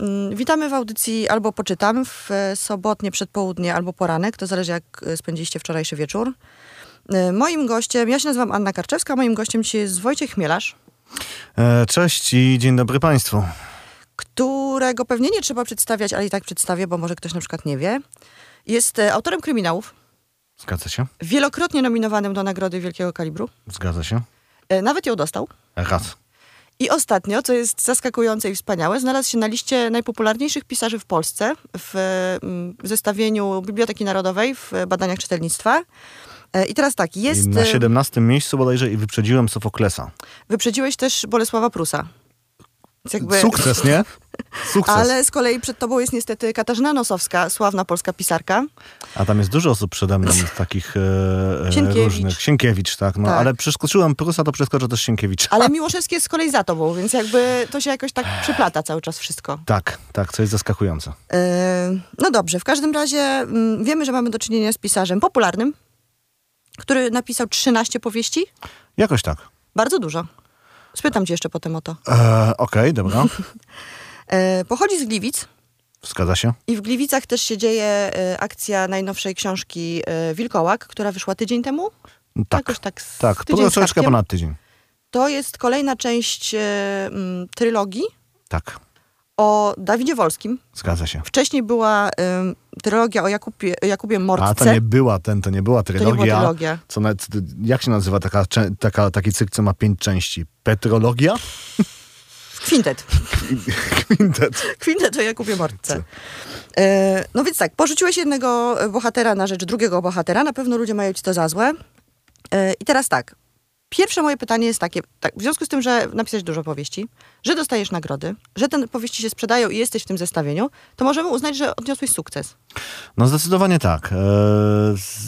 Mm, Witamy w audycji albo poczytam w e, sobotnie przedpołudnie albo poranek, to zależy jak e, spędziliście wczorajszy wieczór. E, Moim gościem, ja się nazywam Anna Karczewska, moim gościem dzisiaj jest Wojciech Chmielarz, Cześć i dzień dobry Państwu. którego pewnie nie trzeba przedstawiać, ale i tak przedstawię, bo może ktoś na przykład nie wie. Jest autorem kryminałów, Zgadza się? wielokrotnie nominowanym do Nagrody Wielkiego Kalibru. Zgadza się? Nawet ją dostał. Raz. I ostatnio, co jest zaskakujące i wspaniałe, znalazł się na liście najpopularniejszych pisarzy w Polsce w mm, zestawieniu Biblioteki Narodowej w badaniach czytelnictwa. E, I teraz tak, jest. I na e, 17 miejscu bodajże i wyprzedziłem Sofoklesa. Wyprzedziłeś też Bolesława Prusa. Jakby- Sukces, nie? Sukces. Ale z kolei przed tobą jest niestety Katarzyna Nosowska, sławna polska pisarka. A tam jest dużo osób przede mną takich e, e, Sienkiewicz. różnych. Sienkiewicz, tak. No, Tak. Ale przeskoczyłem Prusa, to przeskoczę też Sienkiewicz. Ale Miłoszewski jest z kolei za tobą, więc jakby to się jakoś tak przyplata cały czas wszystko. Tak, tak, co jest zaskakujące. Yy, No dobrze, w każdym razie mm, wiemy, że mamy do czynienia z pisarzem popularnym, który napisał 13 powieści. Jakoś tak. Bardzo dużo. Spytam cię jeszcze potem o to. E, Okej, dobra. E, Pochodzi z Gliwic Zgadza się. i w Gliwicach też się dzieje e, akcja najnowszej książki e, Wilkołak, która wyszła tydzień temu. Tak, Jakoś tak tak. tydzień troszeczkę ponad tydzień. To jest kolejna część mm, trylogii Tak, o Dawidzie Wolskim. zgadza się. Wcześniej była em, trylogia o Jakubie, Jakubie Mordce. A to nie była ten, to nie była To nie była trylogia. trylogia. Co jak się nazywa taka, taka, taki cykl, co ma pięć części? Petrologia? Kwintet. Quintet. Kwintet o Jakubie Mordce. E, no więc tak, porzuciłeś jednego bohatera na rzecz drugiego bohatera. Na pewno ludzie mają ci to za złe. E, I teraz tak. Pierwsze moje pytanie jest takie, tak, w związku z tym, że napisałeś dużo powieści, że dostajesz nagrody, że te powieści się sprzedają i jesteś w tym zestawieniu, to możemy uznać, że odniosłeś sukces. No zdecydowanie tak. E,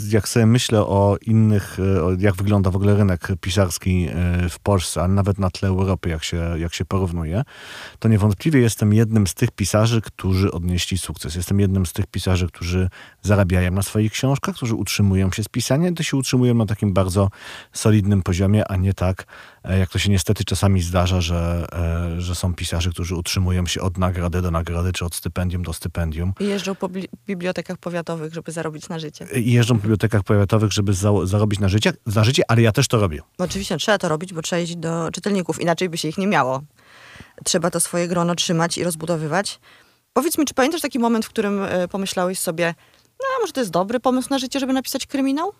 Jak sobie myślę o innych, e, jak wygląda w ogóle rynek pisarski e, w Polsce, a nawet na tle Europy, jak się, jak się porównuje, to niewątpliwie jestem jednym z tych pisarzy, którzy odnieśli sukces. Jestem jednym z tych pisarzy, którzy zarabiają na swoich książkach, którzy utrzymują się z pisania, to się utrzymują na takim bardzo solidnym poziomie, a nie tak, jak to się niestety czasami zdarza, że, e, że są pisarze, którzy utrzymują się od nagrody do nagrody, czy od stypendium do stypendium. I jeżdżą po bli- bibliotekach powiatowych, żeby zarobić na życie. i jeżdżą w bibliotekach powiatowych, żeby za, zarobić na życie, na życie, ale ja też to robię. Oczywiście trzeba to robić, bo trzeba jeździć do czytelników, inaczej by się ich nie miało. Trzeba to swoje grono trzymać i rozbudowywać. Powiedz mi, czy pamiętasz taki moment, w którym e, pomyślałeś sobie, no może to jest dobry pomysł na życie, żeby napisać kryminał?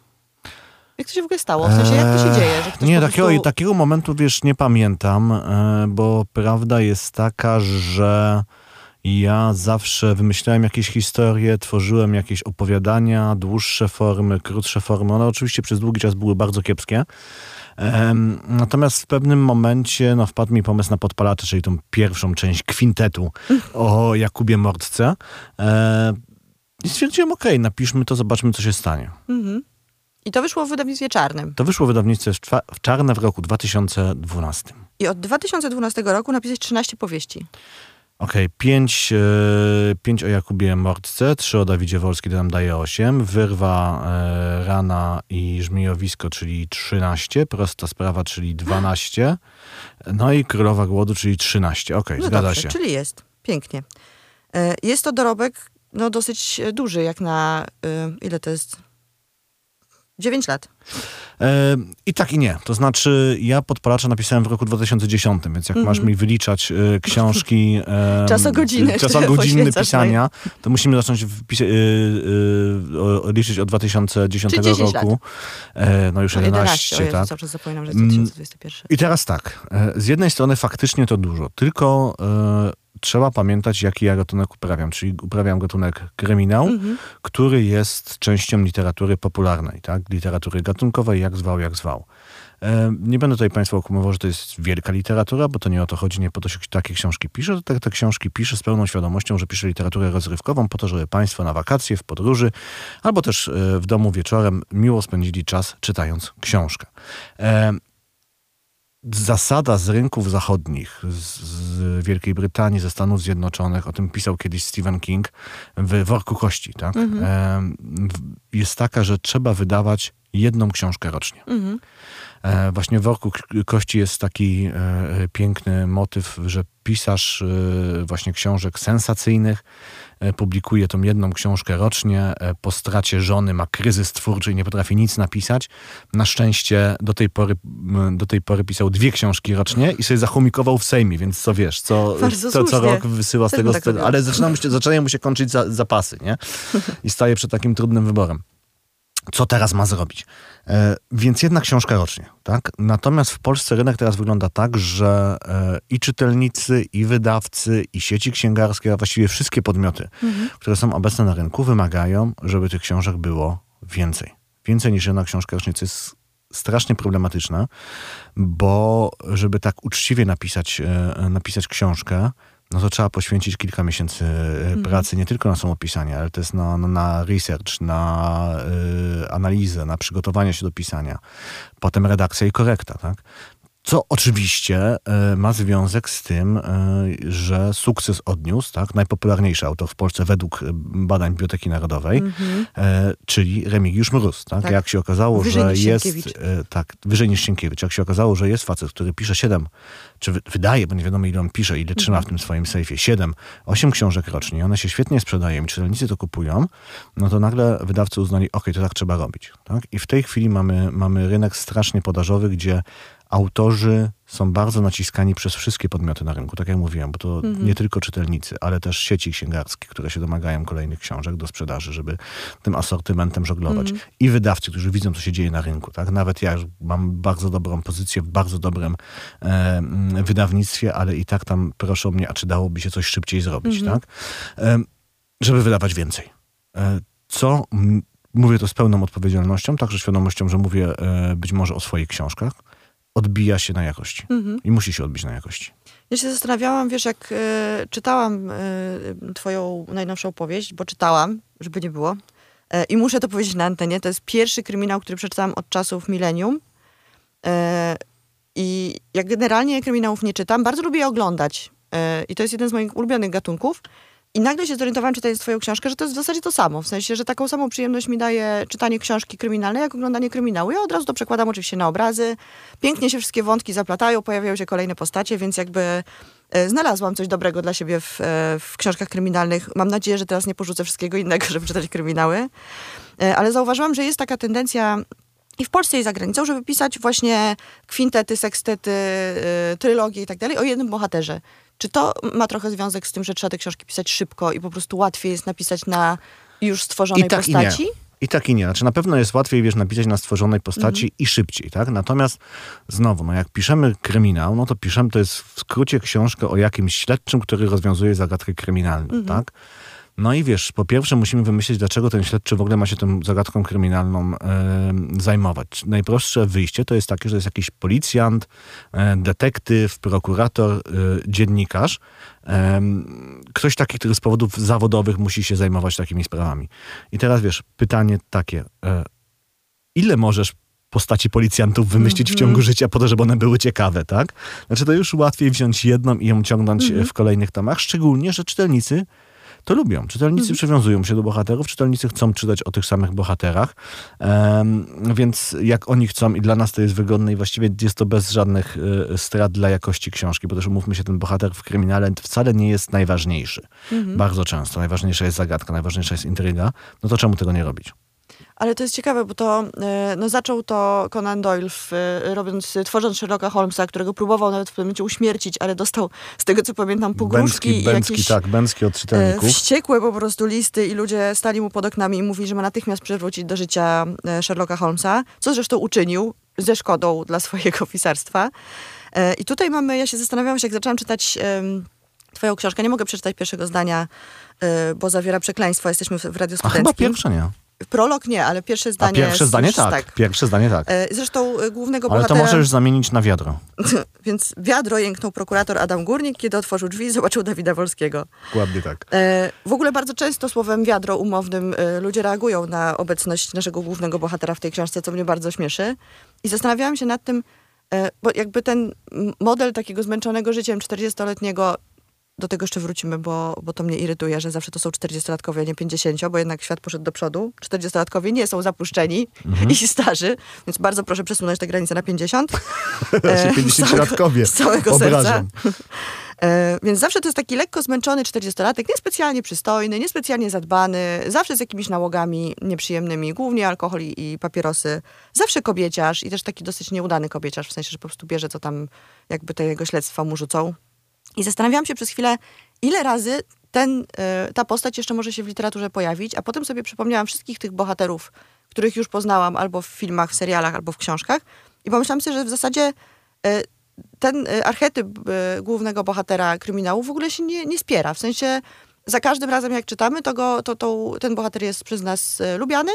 Jak to się w ogóle stało? W sensie, jak to się dzieje? Że ktoś Nie, takiego, prostu... takiego momentu, wiesz, nie pamiętam, e, bo prawda jest taka, że ja zawsze wymyślałem jakieś historie, tworzyłem jakieś opowiadania, dłuższe formy, krótsze formy. One oczywiście przez długi czas były bardzo kiepskie. Natomiast w pewnym momencie no, wpadł mi pomysł na podpalacze, czyli tą pierwszą część kwintetu o Jakubie Mordce. E, I stwierdziłem, okej, napiszmy to, zobaczmy, co się stanie. Mhm. I to wyszło w wydawnictwie czarnym. To wyszło w czwa- w czarne w roku 2012. I od 2012 roku napisać 13 powieści. Okej, pięć, e, pięć o Jakubie Mordce, trzy o Dawidzie Wolskim, to nam daje osiem. Wyrwa, e, Rana i Żmijowisko, czyli 13. Prosta sprawa, czyli 12. No i Królowa Głodu, czyli 13. Okej, No zgadza dobrze, się. czyli jest. Pięknie. E, Jest to dorobek no, dosyć duży, jak na... Ile to jest? 9 lat. E, I tak i nie. To znaczy, ja Podpalacza napisałem w roku 2010, więc jak masz mi wyliczać e, książki... E, Czasogodziny, Czasogodziny pisania, to musimy zacząć wpisa- e, e, liczyć od 2010 Czyli 10 roku. No już No 11, o Jezu, tak? cały czas zapominam, że jest Mm, 2021. I teraz tak, z jednej strony faktycznie to dużo, tylko trzeba pamiętać, jaki ja gatunek uprawiam. Czyli uprawiam gatunek kryminał, Mhm. który jest częścią literatury popularnej, tak? literatury gatunkowej, jak zwał, jak zwał. Nie będę tutaj Państwa okłamywał, że to jest wielka literatura, bo to nie o to chodzi, nie po to się takie książki pisze, to te, te książki piszę z pełną świadomością, że piszę literaturę rozrywkową po to, żeby Państwo na wakacje, w podróży, albo też e, w domu wieczorem miło spędzili czas czytając książkę. E, zasada z rynków zachodnich, z, z Wielkiej Brytanii, ze Stanów Zjednoczonych, o tym pisał kiedyś Stephen King w Worku Kości, tak? Mhm. E, jest taka, że trzeba wydawać jedną książkę rocznie. Mhm. E, właśnie w Worku Kości jest taki e, piękny motyw, że pisarz y, właśnie książek sensacyjnych, e, publikuje tą jedną książkę rocznie, e, po stracie żony ma kryzys twórczy i nie potrafi nic napisać. Na szczęście do tej pory, do tej pory pisał dwie książki rocznie i sobie zachomikował w Sejmie, więc co wiesz, co, Bardzo co, co rok wysyła z Też tego, tak ale zaczyna mu się, zaczynają mu się kończyć za, zapasy, nie? I staje przed takim trudnym wyborem co teraz ma zrobić. E, więc jedna książka rocznie, tak? Natomiast w Polsce rynek teraz wygląda tak, że e, i czytelnicy, i wydawcy, i sieci księgarskie, a właściwie wszystkie podmioty, które są obecne na rynku, wymagają, żeby tych książek było więcej. Więcej niż jedna książka rocznie, co jest strasznie problematyczne, bo żeby tak uczciwie napisać, e, napisać książkę, no to trzeba poświęcić kilka miesięcy e, pracy, nie tylko na samopisanie, ale też na, na, na research, na y, analizę, na przygotowanie się do pisania, potem redakcja i korekta, tak? Co oczywiście e, ma związek z tym, e, że sukces odniósł, tak? Najpopularniejszy autor w Polsce według e, badań Biblioteki Narodowej, e, czyli Remigiusz Mróz, tak? Tak. Jak się okazało, Wyżej że jest... Tak, wyżej niż Sienkiewicz. Jak się okazało, że jest facet, który pisze siedem, czy wy, wydaje, bo nie wiadomo ile on pisze, ile trzyma w tym swoim sejfie, siedem, osiem książek rocznie, one się świetnie sprzedają i czytelnicy to kupują, no to nagle wydawcy uznali, okej, to tak trzeba robić. Tak? I w tej chwili mamy, mamy rynek strasznie podażowy, gdzie autorzy są bardzo naciskani przez wszystkie podmioty na rynku, tak jak mówiłem, bo to nie tylko czytelnicy, ale też sieci księgarskie, które się domagają kolejnych książek do sprzedaży, żeby tym asortymentem żonglować. I wydawcy, którzy widzą, co się dzieje na rynku. Tak? Nawet ja mam bardzo dobrą pozycję w bardzo dobrym e, wydawnictwie, ale i tak tam proszą mnie, a czy dałoby się coś szybciej zrobić, tak? E, żeby wydawać więcej. E, co mówię to z pełną odpowiedzialnością, także świadomością, że mówię e, być może o swoich książkach, odbija się na jakości. I musi się odbić na jakości. Ja się zastanawiałam, wiesz, jak e, czytałam e, twoją najnowszą powieść, bo czytałam, żeby nie było. E, I muszę to powiedzieć na antenie. To jest pierwszy kryminał, który przeczytałam od czasów milenium. I ja generalnie kryminałów nie czytam. Bardzo lubię je oglądać. I to jest jeden z moich ulubionych gatunków. I nagle się zorientowałam, czytając twoją książkę, że to jest w zasadzie to samo. W sensie, że taką samą przyjemność mi daje czytanie książki kryminalnej, jak oglądanie kryminału. Ja od razu to przekładam oczywiście na obrazy. Pięknie się wszystkie wątki zaplatają, pojawiają się kolejne postacie, więc jakby e, znalazłam coś dobrego dla siebie w, e, w książkach kryminalnych. Mam nadzieję, że teraz nie porzucę wszystkiego innego, żeby czytać kryminały. E, Ale zauważyłam, że jest taka tendencja i w Polsce i za granicą, żeby pisać właśnie kwintety, sekstety, y, trylogie i tak dalej o jednym bohaterze. Czy to ma trochę związek z tym, że trzeba te książki pisać szybko i po prostu łatwiej jest napisać na już stworzonej tak postaci? I nie. I tak i nie. Znaczy na pewno jest łatwiej, wiesz, napisać na stworzonej postaci Mhm. i szybciej, tak? Natomiast znowu, no jak piszemy kryminał, no to piszemy, to jest w skrócie książkę o jakimś śledczym, który rozwiązuje zagadkę kryminalną, Mhm. tak? No i wiesz, po pierwsze musimy wymyślić, dlaczego ten śledczy w ogóle ma się tą zagadką kryminalną zajmować. Najprostsze wyjście to jest takie, że jest jakiś policjant, e, detektyw, prokurator, e, dziennikarz. Ktoś taki, który z powodów zawodowych musi się zajmować takimi sprawami. I teraz wiesz, pytanie takie, e, ile możesz postaci policjantów wymyślić w ciągu życia po to, żeby one były ciekawe, tak? Znaczy to już łatwiej wziąć jedną i ją ciągnąć e, w kolejnych tomach, szczególnie, że czytelnicy to lubią. Czytelnicy przywiązują się do bohaterów, czytelnicy chcą czytać o tych samych bohaterach, em, więc jak oni chcą i dla nas to jest wygodne i właściwie jest to bez żadnych e, strat dla jakości książki, bo też umówmy się, ten bohater w kryminale wcale nie jest najważniejszy. Bardzo często. Najważniejsza jest zagadka, najważniejsza jest intryga. No to czemu tego nie robić? Ale to jest ciekawe, bo to e, no, zaczął to Conan Doyle, w, e, robiąc, tworząc Sherlocka Holmesa, którego próbował nawet w pewnym momencie uśmiercić, ale dostał, z tego co pamiętam, pogróżki Bęcki, i Bęcki, jakieś tak, Bęcki od czytelników. wściekłe po prostu listy i ludzie stali mu pod oknami i mówili, że ma natychmiast przywrócić do życia Sherlocka Holmesa, co zresztą uczynił ze szkodą dla swojego pisarstwa. I tutaj mamy, ja się zastanawiałam się, jak zaczęłam czytać twoją książkę, nie mogę przeczytać pierwszego zdania, bo zawiera przekleństwo, jesteśmy w, Radiu A chyba Studenckim. pierwsze nie. Prolog nie, ale pierwsze A zdanie... pierwsze zdanie już- tak. Pierwsze zdanie tak. E, Zresztą e, głównego Ale to bohatera... możesz zamienić na wiadro. Więc wiadro jęknął prokurator Adam Górnik, kiedy otworzył drzwi i zobaczył Dawida Wolskiego. Dokładnie tak. E, W ogóle bardzo często słowem wiadro umownym ludzie reagują na obecność naszego głównego bohatera w tej książce, co mnie bardzo śmieszy. I zastanawiałam się nad tym, bo jakby ten model takiego zmęczonego życiem 40-letniego, do tego jeszcze wrócimy, bo, bo to mnie irytuje, że zawsze to są 40-latkowie, a nie 50, bo jednak świat poszedł do przodu. 40-latkowie nie są zapuszczeni i starzy, więc bardzo proszę przesunąć te granice na 50. Się E, z całego- 50-latkowie Z całego serca. E, więc zawsze to jest taki lekko zmęczony 40-latek, niespecjalnie przystojny, niespecjalnie zadbany, zawsze z jakimiś nałogami nieprzyjemnymi, głównie alkohol i papierosy. Zawsze kobieciarz i też taki dosyć nieudany kobieciarz, w sensie, że po prostu bierze, co tam jakby te jego śledztwa mu rzucą. I zastanawiałam się przez chwilę, ile razy ten, e, ta postać jeszcze może się w literaturze pojawić, a potem sobie przypomniałam wszystkich tych bohaterów, których już poznałam albo w filmach, w serialach, albo w książkach i pomyślałam sobie, że w zasadzie e, ten e, archetyp głównego bohatera kryminału w ogóle się nie, nie spiera. W sensie za każdym razem jak czytamy, to, go, to, to ten bohater jest przez nas lubiany,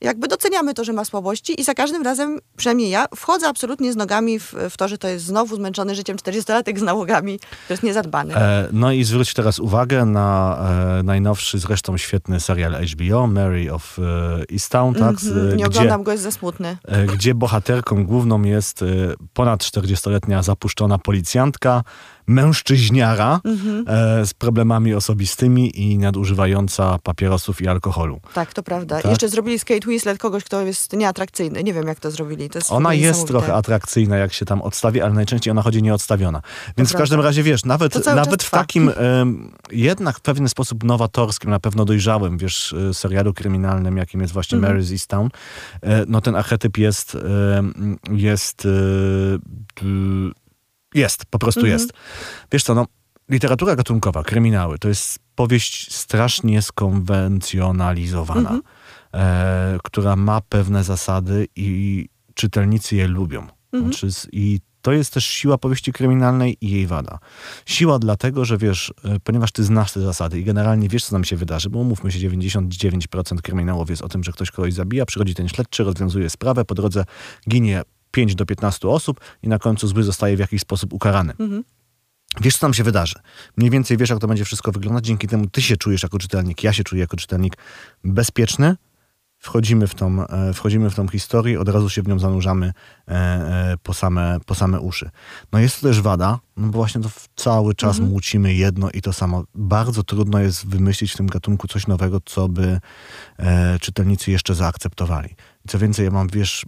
jakby doceniamy to, że ma słabości i za każdym razem, przynajmniej ja, wchodzę absolutnie z nogami w, w to, że to jest znowu zmęczony życiem 40-latek z nałogami, to jest niezadbany. E, no i zwróć teraz uwagę na e, najnowszy, zresztą świetny serial HBO, Mary of e, Easttown, tak? Z, mm -hmm. Nie oglądam go, jest za smutny. E, gdzie bohaterką główną jest e, ponad 40-letnia zapuszczona policjantka, mężczyźniara mhm. e, z problemami osobistymi i nadużywająca papierosów i alkoholu. Tak, to prawda. Tak? Jeszcze zrobili z Kate Winslet kogoś, kto jest nieatrakcyjny. Nie wiem, jak to zrobili. To jest ona jest trochę atrakcyjna, jak się tam odstawi, ale najczęściej ona chodzi nieodstawiona. Więc to w każdym razie, wiesz, nawet, nawet w takim e, jednak w pewien sposób nowatorskim, na pewno dojrzałym, wiesz, e, serialu kryminalnym, jakim jest właśnie mhm. Mary's Easttown, e, no ten archetyp jest, e, jest jest, po prostu mhm. jest. Wiesz co, no, literatura gatunkowa, kryminały, to jest powieść strasznie skonwencjonalizowana, mhm. e, która ma pewne zasady i czytelnicy je lubią. Mhm. Znaczy, I to jest też siła powieści kryminalnej i jej wada. Siła dlatego, że wiesz, e, ponieważ ty znasz te zasady i generalnie wiesz, co nam się wydarzy, bo umówmy się, 99% kryminałów jest o tym, że ktoś kogoś zabija, przychodzi ten śledczy, rozwiązuje sprawę, po drodze ginie 5 do 15 osób i na końcu zły zostaje w jakiś sposób ukarany. Mhm. Wiesz, co tam się wydarzy. Mniej więcej wiesz, jak to będzie wszystko wyglądać. Dzięki temu ty się czujesz jako czytelnik, ja się czuję jako czytelnik bezpieczny. Wchodzimy w tą, e, wchodzimy w tą historię, od razu się w nią zanurzamy e, e, po same, po same uszy. No jest to też wada, no bo właśnie to cały czas mhm. mucimy jedno i to samo. Bardzo trudno jest wymyślić w tym gatunku coś nowego, co by czytelnicy jeszcze zaakceptowali. Co więcej, ja mam, wiesz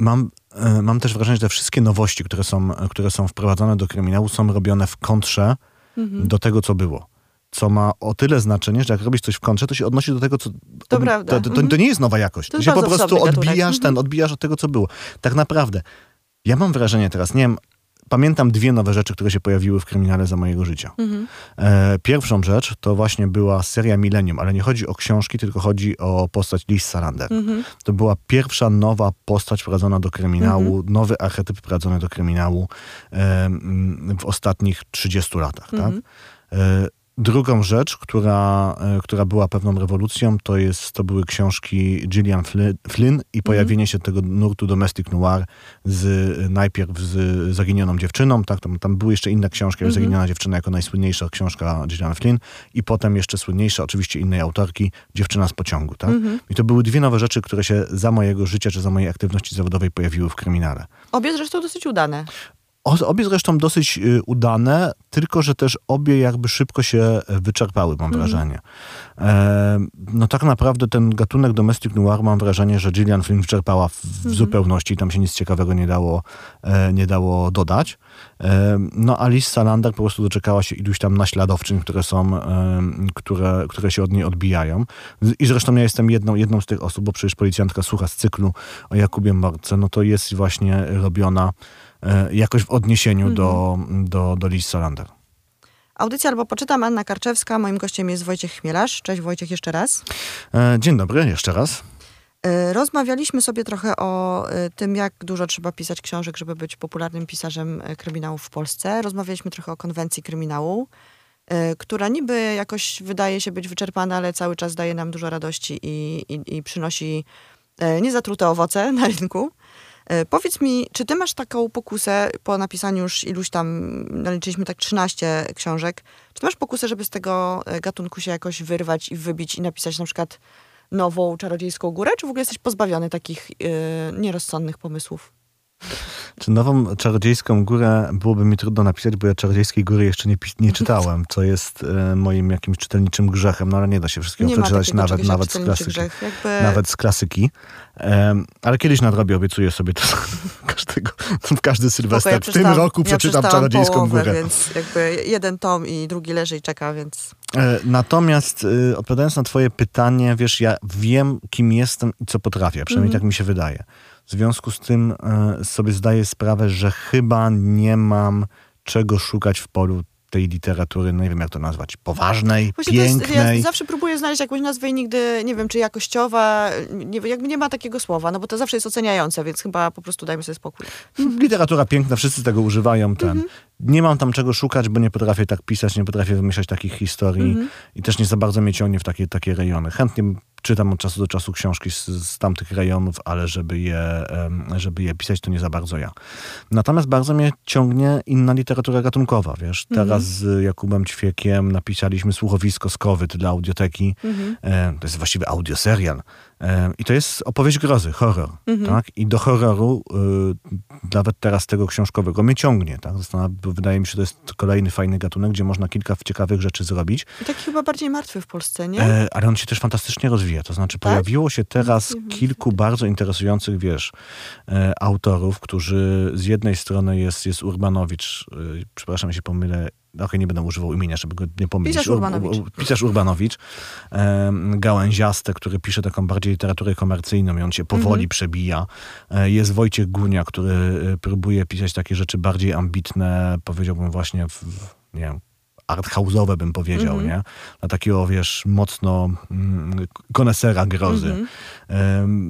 mam, e, mam też wrażenie, że te wszystkie nowości, które są, które są wprowadzone do kryminału, są robione w kontrze mhm. do tego, co było. Co ma o tyle znaczenie, że jak robisz coś w kontrze, to się odnosi do tego, co. To od, prawda. To, to, to, to, nie jest nowa jakość. To, się po prostu odbijasz ten, mhm. odbijasz od tego, co było. Tak naprawdę. Ja mam wrażenie teraz, nie wiem, pamiętam dwie nowe rzeczy, które się pojawiły w kryminale za mojego życia. Mhm. E, pierwszą rzecz to właśnie była seria Millennium, ale nie chodzi o książki, tylko chodzi o postać Liz Salander. Mhm. To była pierwsza nowa postać wprowadzona do kryminału, mhm. nowy archetyp wprowadzony do kryminału e, w ostatnich 30 latach. Tak? Mhm. E, Drugą rzecz, która, e, która była pewną rewolucją, to, jest, to były książki Gillian Flynn i pojawienie mm. się tego nurtu domestic noir z, najpierw z Zaginioną dziewczyną, tak, tam, tam były jeszcze inne książki, mm -hmm. Zaginiona dziewczyna jako najsłynniejsza książka Gillian Flynn i potem jeszcze słynniejsza, oczywiście innej autorki, Dziewczyna z pociągu. Tak? Mm -hmm. I to były dwie nowe rzeczy, które się za mojego życia czy za mojej aktywności zawodowej pojawiły w kryminale. Obie zresztą dosyć udane. Obie zresztą dosyć y, udane, tylko że też obie jakby szybko się wyczerpały, mam mm. wrażenie. E, no tak naprawdę ten gatunek domestic noir mam wrażenie, że Gillian Flynn wyczerpała w, w mm. zupełności, tam się nic ciekawego nie dało, e, nie dało dodać. E, no Alice Salander po prostu doczekała się iluś tam naśladowczyń, które są, e, które, które się od niej odbijają. I zresztą ja jestem jedną, jedną z tych osób, bo przecież policjantka słucha z cyklu o Jakubie Morce, no to jest właśnie robiona E, jakoś w odniesieniu mhm. do, do, do Liz Solander. Audycja albo poczytam Anna Karczewska. Moim gościem jest Wojciech Chmielarz. Cześć Wojciech jeszcze raz. E, dzień dobry, jeszcze raz. E, rozmawialiśmy sobie trochę o tym, jak dużo trzeba pisać książek, żeby być popularnym pisarzem kryminałów w Polsce. Rozmawialiśmy trochę o konwencji kryminału, która niby jakoś wydaje się być wyczerpana, ale cały czas daje nam dużo radości i, i, i przynosi niezatrute owoce na rynku. E, powiedz mi, czy ty masz taką pokusę po napisaniu już iluś tam, naliczyliśmy tak 13 książek, czy ty masz pokusę, żeby z tego e, gatunku się jakoś wyrwać i wybić i napisać na przykład nową czarodziejską górę, czy w ogóle jesteś pozbawiony takich yy, nierozsądnych pomysłów? Czy nową Czarodziejską Górę byłoby mi trudno napisać, bo ja Czarodziejskiej Góry jeszcze nie, nie czytałem, co jest e, moim jakimś czytelniczym grzechem, no ale nie da się wszystkiego Nie przeczytać nawet, nawet z klasyki. Jakby... Nawet z klasyki. Em, ale kiedyś nadrobię, obiecuję sobie to każdego, w każdy sylwester. ja w tym roku ja przeczytam przeczytałam Czarodziejską połowę, Górę. Więc jakby jeden tom i drugi leży i czeka, więc... E, Natomiast y, odpowiadając na twoje pytanie, wiesz, ja wiem, kim jestem i co potrafię, przynajmniej Mhm. tak mi się wydaje. W związku z tym e, sobie zdaję sprawę, że chyba nie mam czego szukać w polu tej literatury, no nie wiem jak to nazwać, poważnej, Właśnie to jest, pięknej. ja zawsze próbuję znaleźć jakąś nazwę i nigdy nie wiem, czy jakościowa, nie, jakby nie ma takiego słowa, no bo to zawsze jest oceniające, więc chyba po prostu dajmy sobie spokój. Literatura piękna, wszyscy tego używają. Ten. Mhm. Nie mam tam czego szukać, bo nie potrafię tak pisać, nie potrafię wymyślać takich historii Mhm. i też nie za bardzo mnie ciągnie w takie, takie rejony. Chętnie czytam od czasu do czasu książki z, z tamtych rejonów, ale żeby je, żeby je pisać, to nie za bardzo ja. Natomiast bardzo mnie ciągnie inna literatura gatunkowa, wiesz. Mhm. Teraz z Jakubem Ćwiekiem napisaliśmy słuchowisko z Kowyt dla audioteki. Mhm. E, To jest właściwie audioserial. I to jest opowieść grozy, horror. Mhm. Tak? I do horroru y, nawet teraz tego książkowego mnie ciągnie. Tak? Wydaje mi się, że to jest kolejny fajny gatunek, gdzie można kilka ciekawych rzeczy zrobić. I taki chyba bardziej martwy w Polsce, nie? E, ale on się też fantastycznie rozwija. To znaczy, Tak? pojawiło się teraz wiem, kilku bardzo interesujących, wiesz, e, autorów, którzy z jednej strony jest, jest Urbanowicz, e, przepraszam, jeśli pomylę, okej, nie będę używał imienia, żeby go nie pomylić. Pisarz Ur- Urbanowicz. u- Pisarz Urbanowicz, e, gałęziaste, który pisze taką bardziej literaturę komercyjną i on się powoli Mhm. przebija. E, jest Wojciech Gunia, który e, próbuje pisać takie rzeczy bardziej ambitne, powiedziałbym właśnie w, w nie wiem, arthouse'owe bym powiedział, Mhm. nie? Na takiego, wiesz, mocno mm, konesera grozy. Mhm. Em,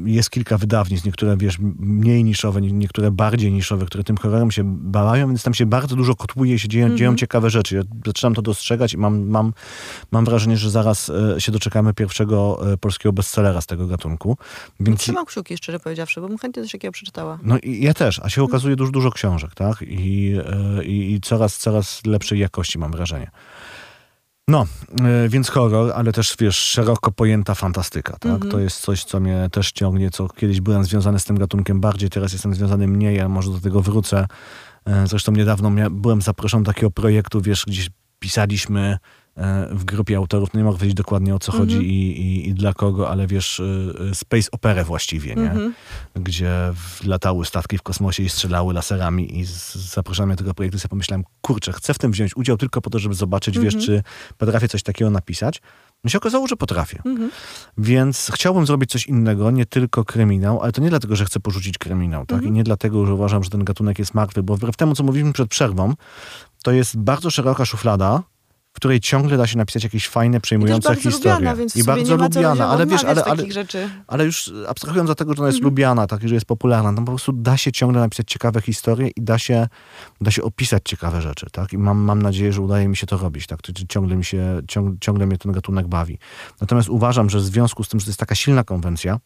Jest kilka wydawnictw, niektóre, wiesz, mniej niszowe, nie- niektóre bardziej niszowe, które tym horrorem się bawają, więc tam się bardzo dużo kotłuje i się dzieją, Mhm. dzieją ciekawe rzeczy. Ja zaczynam to dostrzegać i mam, mam, mam wrażenie, że zaraz e, się doczekamy pierwszego e, polskiego bestsellera z tego gatunku. Więc Trzymam kciuki, szczerze powiedziawszy, bo bym chętnie coś takiego przeczytała. no i ja też, a się okazuje dużo, dużo książek, tak? I, e, i, i coraz, coraz lepszej jakości mam wrażenie. No, e, więc horror, ale też, wiesz, szeroko pojęta fantastyka, tak? Mhm. To jest coś, co mnie też ciągnie, co kiedyś byłem związany z tym gatunkiem bardziej, teraz jestem związany mniej, a może do tego wrócę. E, Zresztą niedawno byłem zaproszony do takiego projektu, wiesz, gdzieś pisaliśmy w grupie autorów, no nie mogę powiedzieć dokładnie o co Mhm. chodzi i, i, i dla kogo, ale wiesz, e, e, space operę właściwie, nie? Mhm. gdzie w- latały statki w kosmosie i strzelały laserami i zapraszamy do tego projektu. Sobie pomyślałem, kurczę, chcę w tym wziąć udział tylko po to, żeby zobaczyć, wiesz, czy potrafię coś takiego napisać. No się okazało, że potrafię. Mhm. Więc chciałbym zrobić coś innego, nie tylko kryminał, ale to nie dlatego, że chcę porzucić kryminał, tak? I nie dlatego, że uważam, że ten gatunek jest martwy, bo wbrew temu, co mówiliśmy przed przerwą, to jest bardzo szeroka szuflada, której ciągle da się napisać jakieś fajne, przejmujące historie. lubiana, więc I bardzo lubiana, ale wiesz, ale, ale, ale już abstrahując od tego, że ona jest lubiana, tak, że jest popularna, no po prostu da się ciągle napisać ciekawe historie i da się, da się opisać ciekawe rzeczy, tak? I mam, mam nadzieję, że udaje mi się to robić, tak? Ciągle, mi się, ciąg, ciągle mnie ten gatunek bawi. Natomiast uważam, że w związku z tym, że to jest taka silna konwencja,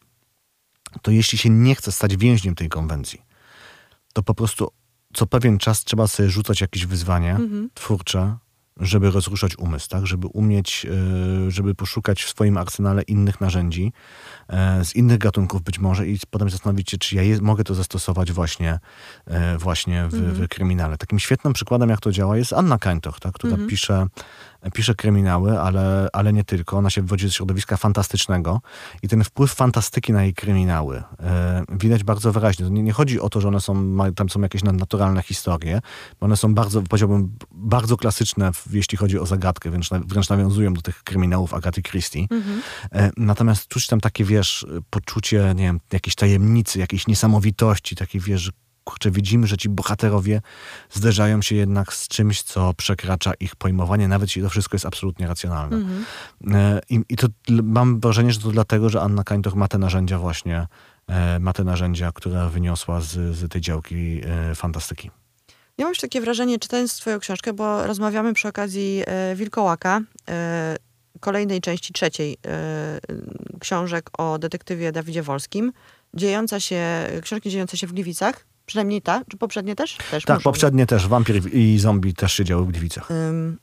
to jeśli się nie chce stać więźniem tej konwencji, to po prostu co pewien czas trzeba sobie rzucać jakieś wyzwanie Mhm. twórcze, żeby rozruszać umysł, tak? żeby umieć, e, żeby poszukać w swoim arsenale innych narzędzi, e, z innych gatunków być może i potem zastanowić się, czy ja je, mogę to zastosować właśnie, e, właśnie w, w kryminale. Takim świetnym przykładem, jak to działa, jest Anna Kańtoch, tak? która pisze, pisze kryminały, ale, ale nie tylko. Ona się wywodzi z środowiska fantastycznego i ten wpływ fantastyki na jej kryminały e, widać bardzo wyraźnie. Nie, nie chodzi o to, że one są, tam są jakieś nadnaturalne historie, bo one są bardzo, powiedziałbym, bardzo klasyczne, jeśli chodzi o zagadkę, wręcz, wręcz nawiązują do tych kryminałów Agaty Christie. E, Natomiast czuć tam takie, wiesz, poczucie, nie wiem, jakiejś tajemnicy, jakiejś niesamowitości, takie, wiesz, kurczę, widzimy, że ci bohaterowie zderzają się jednak z czymś, co przekracza ich pojmowanie, nawet jeśli to wszystko jest absolutnie racjonalne. E, I, I to mam wrażenie, że to dlatego, że Anna Kańtoch ma te narzędzia właśnie, e, ma te narzędzia, które wyniosła z, z tej działki e, fantastyki. Ja mam już takie wrażenie, czytając twoją książkę, bo rozmawiamy przy okazji Wilkołaka, kolejnej części trzeciej książek o detektywie Dawidzie Wolskim, dziejąca się, książki dziejące się w Gliwicach, przynajmniej ta, czy poprzednie też? Też Tak, muszą. poprzednie też, Wampir i Zombie też siedziały w Gliwicach. Ym,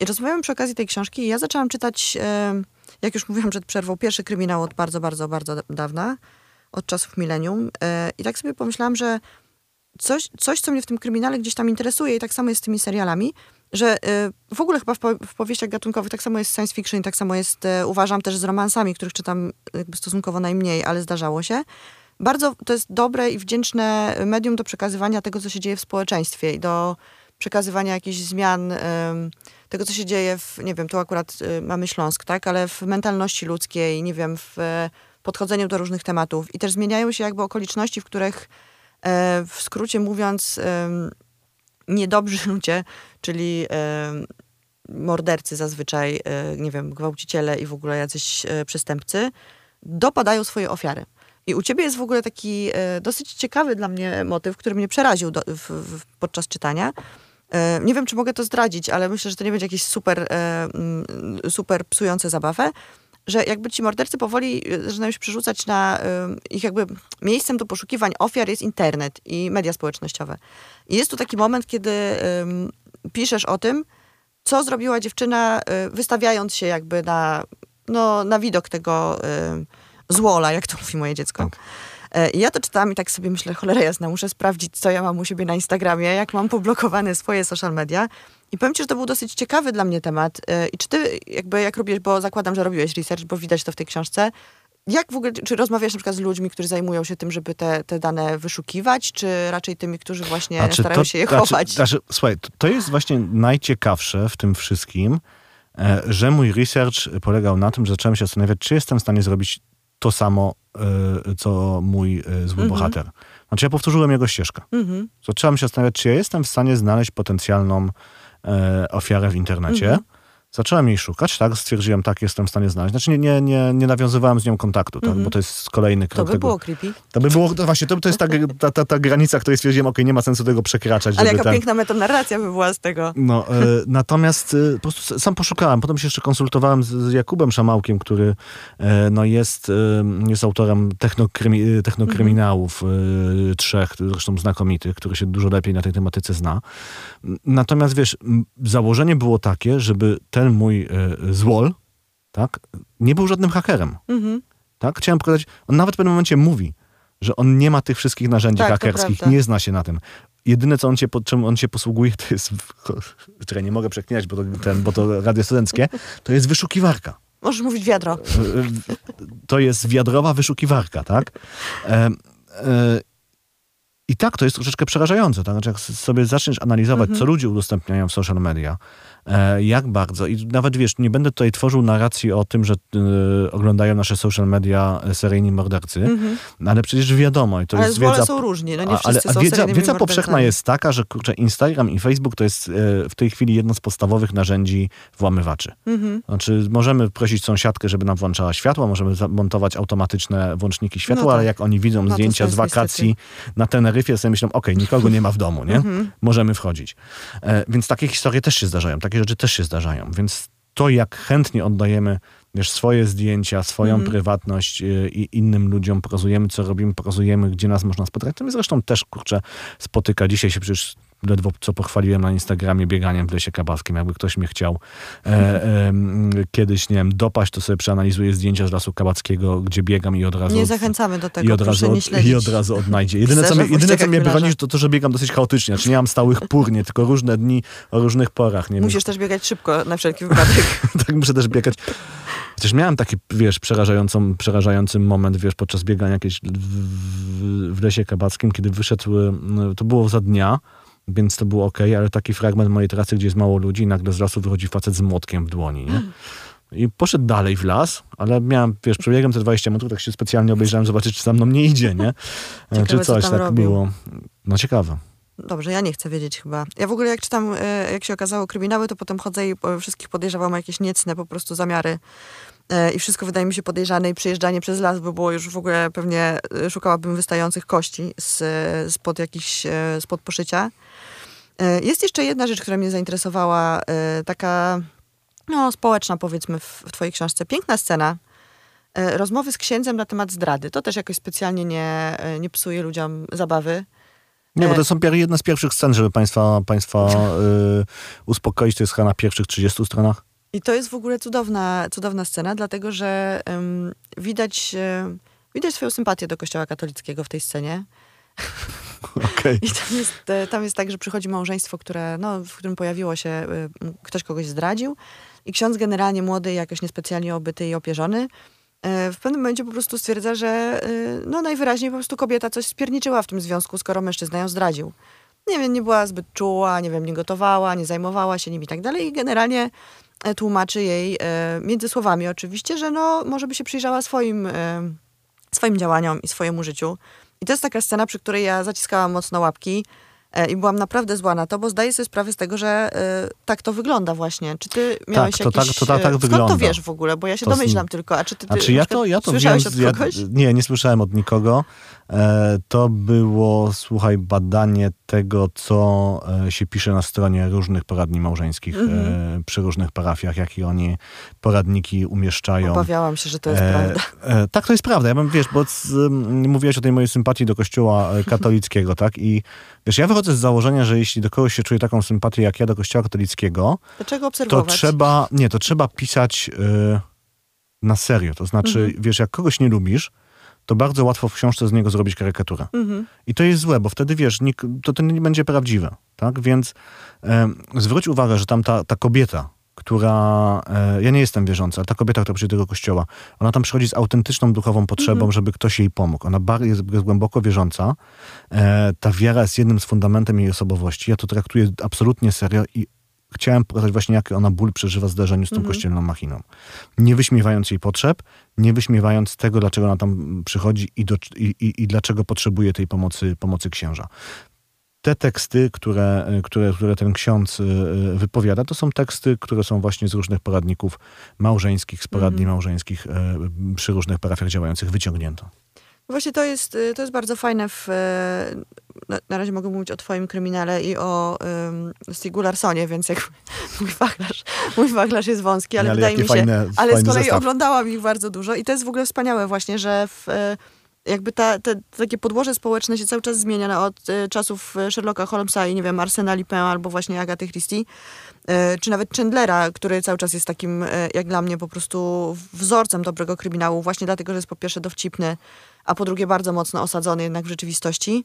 I rozmawiamy przy okazji tej książki i ja zaczęłam czytać, ym, jak już mówiłam przed przerwą, pierwszy kryminał od bardzo, bardzo, bardzo da- dawna, od czasów milenium. Y, I tak sobie pomyślałam, że coś, coś, co mnie w tym kryminale gdzieś tam interesuje i tak samo jest z tymi serialami, że y, w ogóle chyba w, po, w powieściach gatunkowych tak samo jest science fiction, tak samo jest, y, uważam też z romansami, których czytam jakby stosunkowo najmniej, ale zdarzało się. Bardzo to jest dobre i wdzięczne medium do przekazywania tego, co się dzieje w społeczeństwie i do przekazywania jakichś zmian, tego, co się dzieje w, nie wiem, tu akurat y, mamy Śląsk, tak, ale w mentalności ludzkiej, nie wiem, w podchodzeniu do różnych tematów. I też zmieniają się jakby okoliczności, w których e, w skrócie mówiąc, niedobrzy ludzie, czyli mordercy zazwyczaj, e, nie wiem, gwałciciele i w ogóle jacyś e, przestępcy, dopadają swoje ofiary. I u ciebie jest w ogóle taki dosyć ciekawy dla mnie motyw, który mnie przeraził do, w, w, podczas czytania. Nie wiem, czy mogę to zdradzić, ale myślę, że to nie będzie jakieś super, super psujące zabawę że jakby ci mordercy powoli y, zaczynają się przerzucać na ich jakby miejscem do poszukiwań ofiar jest internet i media społecznościowe. I jest tu taki moment, kiedy piszesz o tym, co zrobiła dziewczyna, y, wystawiając się jakby na, no, na widok tego złola, jak to mówi moje dziecko. Tak. E, I ja to czytałam i tak sobie myślę, cholera jasna, muszę sprawdzić, co ja mam u siebie na Instagramie, jak mam poblokowane swoje social media. I powiem ci, że to był dosyć ciekawy dla mnie temat. E, I czy ty, jakby jak robisz, bo zakładam, że robiłeś research, bo widać to w tej książce, jak w ogóle, czy rozmawiasz na przykład z ludźmi, którzy zajmują się tym, żeby te, te dane wyszukiwać, czy raczej tymi, którzy właśnie znaczy, starają to, się je znaczy, chować? Znaczy, słuchaj, to, to jest właśnie najciekawsze w tym wszystkim, e, że mój research polegał na tym, że zacząłem się zastanawiać, czy jestem w stanie zrobić to samo, e, co mój e, zły mhm. bohater. Znaczy ja powtórzyłem jego ścieżkę. Mhm. Zacząłem się zastanawiać, czy ja jestem w stanie znaleźć potencjalną e, ofiarę w internecie. Mhm. Zacząłem jej szukać, tak? Stwierdziłem, tak, jestem w stanie znaleźć. Znaczy nie, nie, nie, nie nawiązywałem z nią kontaktu, tak? Mm -hmm. bo to jest kolejny krok. To by tego. było creepy. To by było, to właśnie, to, to jest ta, ta, ta, ta granica, której stwierdziłem, okej, okay, nie ma sensu tego przekraczać. Ale jaka ten... piękna metonarracja by była z tego. No, e, natomiast e, po prostu sam poszukałem. Potem się jeszcze konsultowałem z, z Jakubem Szamałkiem, który e, no, jest, e, jest autorem technokrymi, technokryminałów mm -hmm. trzech, zresztą znakomitych, który się dużo lepiej na tej tematyce zna. Natomiast wiesz, założenie było takie, żeby ten mój złol, tak, nie był żadnym hakerem. Mhm. Tak? Chciałem pokazać, on nawet w pewnym momencie mówi, że on nie ma tych wszystkich narzędzi tak, hakerskich, nie zna się na tym. Jedyne, co on się, czym on się posługuje, to jest, czekaj, nie mogę przeklinać, bo to, ten, bo to radio studenckie, to jest wyszukiwarka. Możesz mówić wiadro. E, to jest wiadrowa wyszukiwarka, tak? E, e, i tak, to jest troszeczkę przerażające. Tak? Znaczy, jak sobie zaczniesz analizować, mhm. co ludzie udostępniają w social media, jak bardzo. I nawet wiesz, nie będę tutaj tworzył narracji o tym, że y, oglądają nasze social media seryjni mordercy, mm-hmm. ale przecież wiadomo. I to ale jest wiedza, są różni, no nie ale, są wiedza, wiedza powszechna jest taka, że kurczę, Instagram i Facebook to jest e, w tej chwili jedno z podstawowych narzędzi włamywaczy. Mm-hmm. Znaczy, możemy prosić sąsiadkę, żeby nam włączała światło, możemy zamontować automatyczne włączniki światła, no tak. ale jak oni widzą no zdjęcia z wakacji niestety. na Teneryfie, sobie myślą, okej, okay, nikogo nie ma w domu, nie? Mm-hmm. Możemy wchodzić. E, więc takie historie też się zdarzają. Takie takie rzeczy też się zdarzają. Więc to, jak chętnie oddajemy wiesz, swoje zdjęcia, swoją mm. prywatność y, i innym ludziom pokazujemy, co robimy, pokazujemy, gdzie nas można spotkać. To mnie zresztą też, kurczę, spotyka. Dzisiaj się przecież ledwo co pochwaliłem na Instagramie bieganiem w lesie kabackim. Jakby ktoś mnie chciał e, e, kiedyś, nie wiem, dopaść, to sobie przeanalizuję zdjęcia z lasu kabackiego, gdzie biegam i od razu... Nie zachęcamy do tego, i od razu, nie I od razu odnajdzie. Jedyne, co, mnie, jedyne, co mnie broni, to to, że biegam dosyć chaotycznie. Znaczy nie mam stałych pór, nie, tylko różne dni o różnych porach. Nie Musisz wiem. też biegać szybko, na wszelki wypadek. tak, muszę też biegać. Chociaż miałem taki, wiesz, przerażającą, przerażający moment, wiesz, podczas biegania jakieś w, w, w lesie kabackim, kiedy wyszedł, to było za dnia, więc to było ok, ale taki fragment mojej trasy, gdzie jest mało ludzi i nagle z lasu wychodzi facet z młotkiem w dłoni, nie? I poszedł dalej w las, ale miałem, wiesz, przebiegłem te 20 metrów, tak się specjalnie obejrzałem, zobaczyć, czy za mną nie idzie, nie? Ciekawe, czy coś tak robił. było. No ciekawe. Dobrze, ja nie chcę wiedzieć chyba. Ja w ogóle jak czytam, e, jak się okazało kryminały, to potem chodzę i wszystkich podejrzewam o jakieś niecne po prostu zamiary. E, I wszystko wydaje mi się podejrzane i przyjeżdżanie przez las by było już w ogóle pewnie e, szukałabym wystających kości z, spod jakichś, spod poszycia. E, jest jeszcze jedna rzecz, która mnie zainteresowała, e, taka no, społeczna powiedzmy w, w twojej książce. Piękna scena. E, rozmowy z księdzem na temat zdrady. To też jakoś specjalnie nie, nie psuje ludziom zabawy. Nie, bo to są jedne z pierwszych scen, żeby państwa, państwa uspokoić. To jest chyba na pierwszych 30 stronach. I to jest w ogóle cudowna, cudowna scena, dlatego że widać, widać swoją sympatię do kościoła katolickiego w tej scenie. Okej. I tam jest, e, tam jest tak, że przychodzi małżeństwo, które, no, w którym pojawiło się, e, m, ktoś kogoś zdradził i ksiądz generalnie młody, jakoś niespecjalnie obyty i opierzony, e, w pewnym momencie po prostu stwierdza, że e, no najwyraźniej po prostu kobieta coś spierniczyła w tym związku, skoro mężczyzna ją zdradził. Nie wiem, nie była zbyt czuła, nie wiem, nie gotowała, nie zajmowała się nim i tak dalej i generalnie e, tłumaczy jej, e, między słowami oczywiście, że no może by się przyjrzała swoim, e, swoim działaniom i swojemu życiu. I to jest taka scena, przy której ja zaciskałam mocno łapki i byłam naprawdę zła na to, bo zdaję sobie sprawę z tego, że e, tak to wygląda właśnie. Czy ty miałeś to jakiś... tak- to tak- tak e, skąd wygląda. to wiesz w ogóle? Bo ja się To z- domyślam tylko. A czy ty, ty Znaczy ja to, ja to wiem, słyszałeś z- od ja, kogoś? nie, nie słyszałem od nikogo. E, to było, słuchaj, badanie tego, co e, się pisze na stronie różnych poradni małżeńskich Mhm. e, przy różnych parafiach, jakie oni poradniki umieszczają. Obawiałam się, że to jest E, prawda. e, tak, to jest prawda. Ja bym, wiesz, bo z, m, mówiłaś o tej mojej sympatii do kościoła e, katolickiego, tak? I wiesz, ja wychodzę z założenia, że jeśli do kogoś się czuje taką sympatię jak ja do kościoła katolickiego, Dlaczego to trzeba, nie, to trzeba pisać y, na serio. To znaczy, Mhm. wiesz, jak kogoś nie lubisz, to bardzo łatwo w książce z niego zrobić karykaturę. Mhm. I to jest złe, bo wtedy, wiesz, to, to nie będzie prawdziwe, tak? Więc zwróć uwagę, że tam ta, ta kobieta, która, e, ja nie jestem wierząca, ale ta kobieta, która przyjdzie do tego kościoła, ona tam przychodzi z autentyczną duchową potrzebą, Mhm. żeby ktoś jej pomógł. Ona jest, głęboko wierząca. E, ta wiara jest jednym z fundamentem jej osobowości. Ja to traktuję absolutnie serio i chciałem pokazać właśnie, jaki ona ból przeżywa w zdarzeniu z tą Mhm. kościelną machiną. Nie wyśmiewając jej potrzeb, nie wyśmiewając tego, dlaczego ona tam przychodzi i, do, i, i, i dlaczego potrzebuje tej pomocy, pomocy księża. Te teksty, które, które, które ten ksiądz y, y, wypowiada, to są teksty, które są właśnie z różnych poradników małżeńskich, z poradni Mhm. małżeńskich y, przy różnych parafiach działających wyciągnięto. Właśnie to jest, to jest bardzo fajne. W, na, na razie mogę mówić o twoim kryminale i o um, Stigu Larsonie, więc jak mój wachlarz, mój wachlarz jest wąski, ale, Ale wydaje mi się... fajne- ale z kolei zestaw. oglądałam ich bardzo dużo i to jest w ogóle wspaniałe właśnie, że w, jakby ta, te, takie podłoże społeczne się cały czas zmienia no, od e, czasów e, Sherlocka Holmesa i nie wiem, Arsena Lupin albo właśnie Agaty Christie, e, czy nawet Chandlera, który cały czas jest takim, e, jak dla mnie, po prostu wzorcem dobrego kryminału, właśnie dlatego, że jest po pierwsze dowcipny, a po drugie bardzo mocno osadzony jednak w rzeczywistości.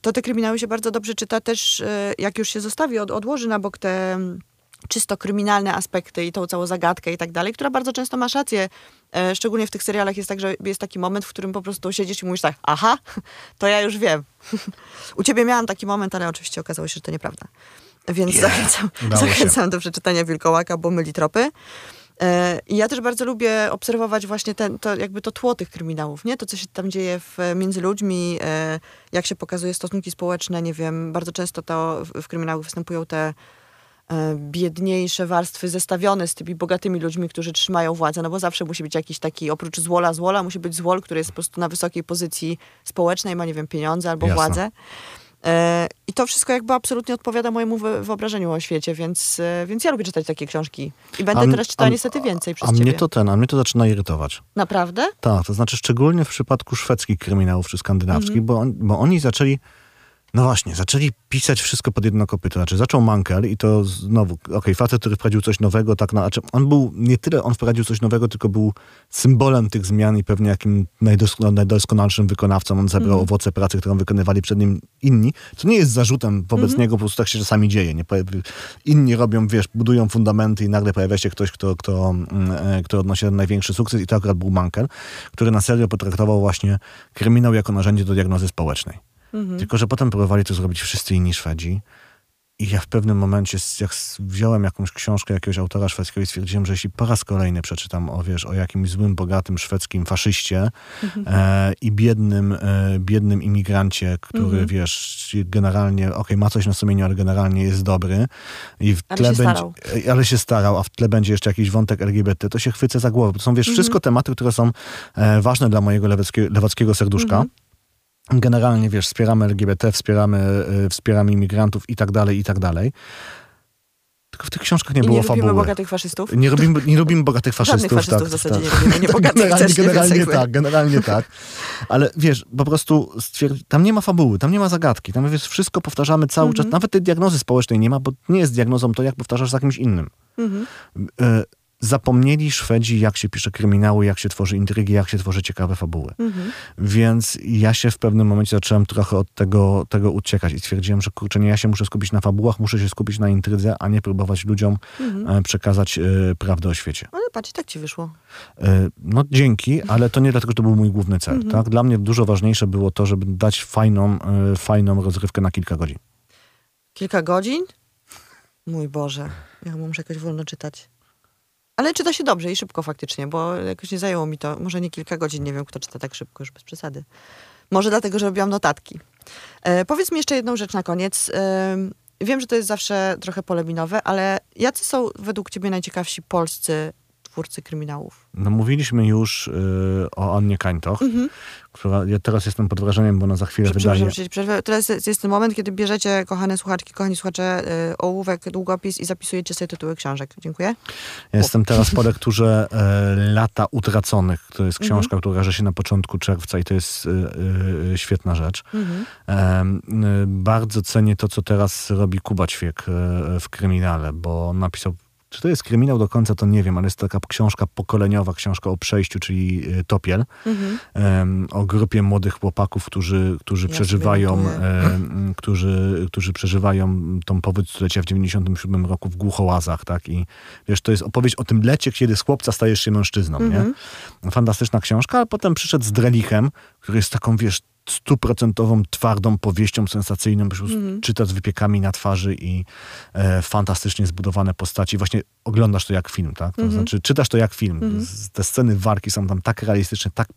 To te kryminały się bardzo dobrze czyta też, jak już się zostawi, od, odłoży na bok te czysto kryminalne aspekty i tą całą zagadkę i tak dalej, która bardzo często masz rację. E, Szczególnie w tych serialach jest tak, że jest taki moment, w którym po prostu siedzisz i mówisz tak, aha, to ja już wiem. U ciebie miałam taki moment, ale oczywiście okazało się, że to nieprawda. Więc zachęcam, Udało się. zachęcam do przeczytania Wilkołaka, bo myli tropy. E, I ja też bardzo lubię obserwować właśnie ten, to, jakby to tło tych kryminałów, nie? To, co się tam dzieje w, między ludźmi, e, jak się pokazuje stosunki społeczne, nie wiem, bardzo często to w, w kryminałach występują te biedniejsze warstwy zestawione z tymi bogatymi ludźmi, którzy trzymają władzę, no bo zawsze musi być jakiś taki, oprócz złola złola, musi być złol, który jest po prostu na wysokiej pozycji społecznej, ma, nie wiem, pieniądze albo Jasne. władzę. E, I to wszystko jakby absolutnie odpowiada mojemu wy- wyobrażeniu o świecie, więc, e, więc ja lubię czytać takie książki. I będę A teraz czytała a niestety więcej przez A ciebie. mnie to ten, a mnie to zaczyna irytować. Naprawdę? Tak, to znaczy szczególnie w przypadku szwedzkich kryminałów czy skandynawskich, Mhm. bo, on, bo oni zaczęli, no właśnie, zaczęli pisać wszystko pod jedno kopyto. Znaczy zaczął Mankel i to znowu, okej, facet, który wprowadził coś nowego, tak, na, znaczy on był, nie tyle on wprowadził coś nowego, tylko był symbolem tych zmian i pewnie jakim najdosko, najdoskonalszym wykonawcą. On zebrał Mhm. owoce pracy, którą wykonywali przed nim inni, co nie jest zarzutem wobec Mhm. niego, po prostu tak się czasami dzieje. Nie? Inni robią, wiesz, budują fundamenty i nagle pojawia się ktoś, kto, kto, mm, e, kto odnosi ten największy sukces i to akurat był Mankel, który na serio potraktował właśnie kryminał jako narzędzie do diagnozy społecznej. Mhm. Tylko, że potem próbowali to zrobić wszyscy inni Szwedzi. I ja w pewnym momencie, jak wziąłem jakąś książkę jakiegoś autora szwedzkiego i stwierdziłem, że jeśli po raz kolejny przeczytam o, wiesz, o jakimś złym, bogatym szwedzkim faszyście e, i biednym, e, biednym imigrancie, który, Mhm. wiesz, generalnie, okej, ma coś na sumieniu, ale generalnie jest dobry i w Ale tle się będzie, starał. e, ale się starał, a w tle będzie jeszcze jakiś wątek LGBT, to się chwycę za głowę. To są, wiesz, Mhm. wszystko tematy, które są e, ważne dla mojego lewackiego, lewackiego serduszka. Mhm. Generalnie, wiesz, wspieramy LGBT, wspieramy, y, wspieramy imigrantów i tak dalej, i tak dalej. Tylko w tych książkach nie I było nie lubimy fabuły. bogatych faszystów? Nie lubimy, nie lubimy bogatych faszystów. Żadnych faszystów tak, w zasadzie tak. nie lubimy, nie bogatych generalnie, też generalnie tak, generalnie tak. Ale wiesz, po prostu stwierdzi, tam nie ma fabuły, tam nie ma zagadki, tam wiesz, wszystko powtarzamy cały Mhm. czas. Nawet tej diagnozy społecznej nie ma, bo nie jest diagnozą to, jak powtarzasz za kimś innym. Mhm. E, zapomnieli Szwedzi, jak się pisze kryminały, jak się tworzy intrygi, jak się tworzy ciekawe fabuły. Mhm. Więc ja się w pewnym momencie zacząłem trochę od tego, tego uciekać i stwierdziłem, że kurczę, nie ja się muszę skupić na fabułach, muszę się skupić na intrydze, a nie próbować ludziom Mhm. e, przekazać e, prawdę o świecie. Ale patrz, tak ci wyszło. E, No dzięki, ale to nie dlatego, że to był mój główny cel. Mhm. Tak? Dla mnie dużo ważniejsze było to, żeby dać fajną, e, fajną rozrywkę na kilka godzin. Kilka godzin? Mój Boże, ja muszę jakoś wolno czytać. Ale czyta się dobrze i szybko faktycznie, bo jakoś nie zajęło mi to, może nie kilka godzin, nie wiem kto czyta tak szybko, już bez przesady. Może dlatego, że robiłam notatki. E, powiedz mi jeszcze jedną rzecz na koniec. E, wiem, że to jest zawsze trochę poleminowe, ale jacy są według ciebie najciekawsi polscy twórcy kryminałów? No, mówiliśmy już e, o Annie Kańtoch, która ja teraz jestem pod wrażeniem, bo ona za chwilę wydaje... Przepraszam. Teraz jest, jest ten moment, kiedy bierzecie, kochane słuchaczki, kochani słuchacze, y, ołówek, długopis i zapisujecie sobie tytuły książek. Dziękuję. Ja jestem teraz po lekturze e, Lata Utraconych. To jest Mhm. książka, która każe się na początku czerwca i to jest e, e, świetna rzecz. Mhm. Bardzo cenię to, co teraz robi Kuba Ćwiek w kryminale, bo napisał czy to jest kryminał do końca, to nie wiem, ale jest taka książka pokoleniowa, książka o przejściu, czyli e, Topiel, Mhm. o grupie młodych chłopaków, którzy, którzy Ja przeżywają, którzy, którzy przeżywają tą powódź stulecia w 97 roku w Głuchołazach, tak? I wiesz, to jest opowieść o tym lecie, kiedy z chłopca stajesz się mężczyzną, Mhm. nie? Fantastyczna książka, ale potem przyszedł z Drelichem, który jest taką, wiesz, stuprocentową, twardą powieścią sensacyjną, po prostu czyta z wypiekami na twarzy i e, fantastycznie zbudowane postaci. Właśnie oglądasz to jak film, tak? To Mhm. znaczy czytasz to jak film. Mhm. Z, te sceny walki są tam tak realistyczne, tak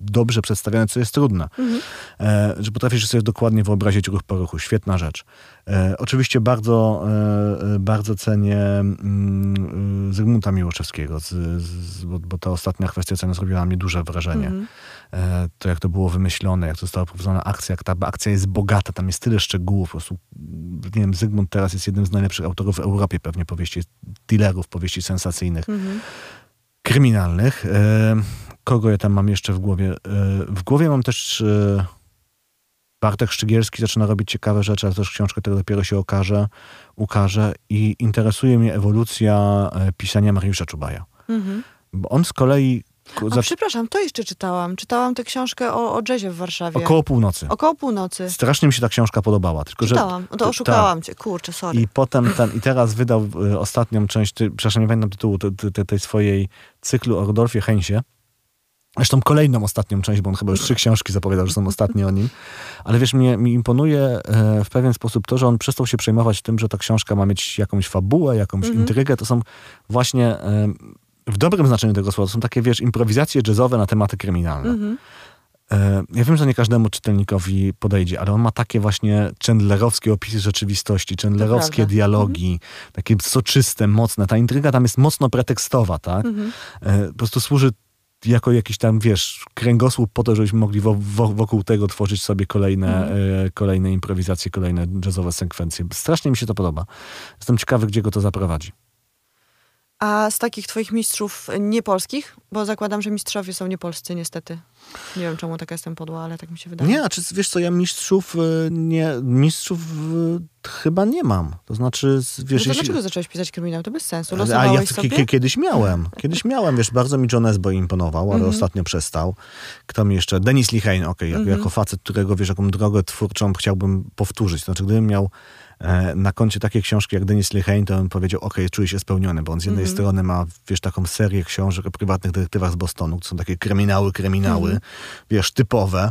dobrze przedstawione, co jest trudne. Mhm. E, że potrafisz sobie dokładnie wyobrazić ruch po ruchu. Świetna rzecz. E, oczywiście bardzo, e, e, bardzo cenię mm, Zygmunta Miłoszewskiego, z, z, bo, bo ta ostatnia kwestia oceny zrobiła na mnie duże wrażenie. Mhm. E, to jak to było wymyślone, jak to została prowadzona akcja, jak ta akcja jest bogata, tam jest tyle szczegółów, po prostu, nie wiem, Zygmunt teraz jest jednym z najlepszych autorów w Europie pewnie powieści thrillerów, powieści sensacyjnych, Mhm. kryminalnych. E, kogo ja tam mam jeszcze w głowie? E, w głowie mam też e, Bartek Szczygielski zaczyna robić ciekawe rzeczy, ale też książkę, która dopiero się okaże, ukaże i interesuje mnie ewolucja pisania Mariusza Czubaja. Mhm. Bo on z kolei O, zac- przepraszam, to jeszcze czytałam. Czytałam tę książkę o, o jazzie w Warszawie. około północy. Około północy. Strasznie mi się ta książka podobała. Tylko, że, Czytałam. No to ta- oszukałam cię. Kurczę, sorry. I potem ten, i teraz wydał y, ostatnią część, ty, przepraszam, nie pamiętam tytułu te, te, tej swojej cyklu o Rodolfie Hensie. Zresztą kolejną ostatnią część, bo on chyba już trzy książki zapowiadał, że są ostatnie o nim. Ale wiesz, mnie, mi imponuje e, w pewien sposób to, że on przestał się przejmować tym, że ta książka ma mieć jakąś fabułę, jakąś Mhm. intrygę. To są właśnie w dobrym znaczeniu tego słowa, to są takie, wiesz, improwizacje jazzowe na tematy kryminalne. Mhm. E, Ja wiem, że nie każdemu czytelnikowi podejdzie, ale on ma takie właśnie chandlerowskie opisy rzeczywistości, chandlerowskie dialogi, takie soczyste, mocne. Ta intryga tam jest mocno pretekstowa, tak? Mhm. E, Po prostu służy jako jakiś tam, wiesz, kręgosłup po to, żebyśmy mogli wo, wo, wokół tego tworzyć sobie kolejne, Mhm. e, kolejne improwizacje, kolejne jazzowe sekwencje. Strasznie mi się to podoba. Jestem ciekawy, gdzie go to zaprowadzi. A z takich twoich mistrzów niepolskich? Bo zakładam, że mistrzowie są niepolscy niestety. Nie wiem, czemu taka jestem podła, ale tak mi się wydaje. Nie, a czy wiesz co, ja mistrzów e, nie, mistrzów e, chyba nie mam. To znaczy, z- No wiesz, to jeśli... dlaczego zacząłeś pisać kryminał? To bez sensu. A ja Losowałeś sobie? kie- kiedyś miałem. Kiedyś miałem, wiesz, bardzo mi John Esbo imponował, ale Mhm. ostatnio przestał. Kto mi jeszcze? Denis Lihane, okej, jako, Mhm. jako facet, którego, wiesz, jaką drogę twórczą chciałbym powtórzyć. Znaczy, gdybym miał e, na koncie takie książki jak Denis Lihane, to bym powiedział, okej, czuję się spełniony, bo on z jednej Mhm. strony ma, wiesz, taką serię książek o prywatnych detektywach z Bostonu, to są takie kryminały, kryminały, Mhm. wiesz, typowe,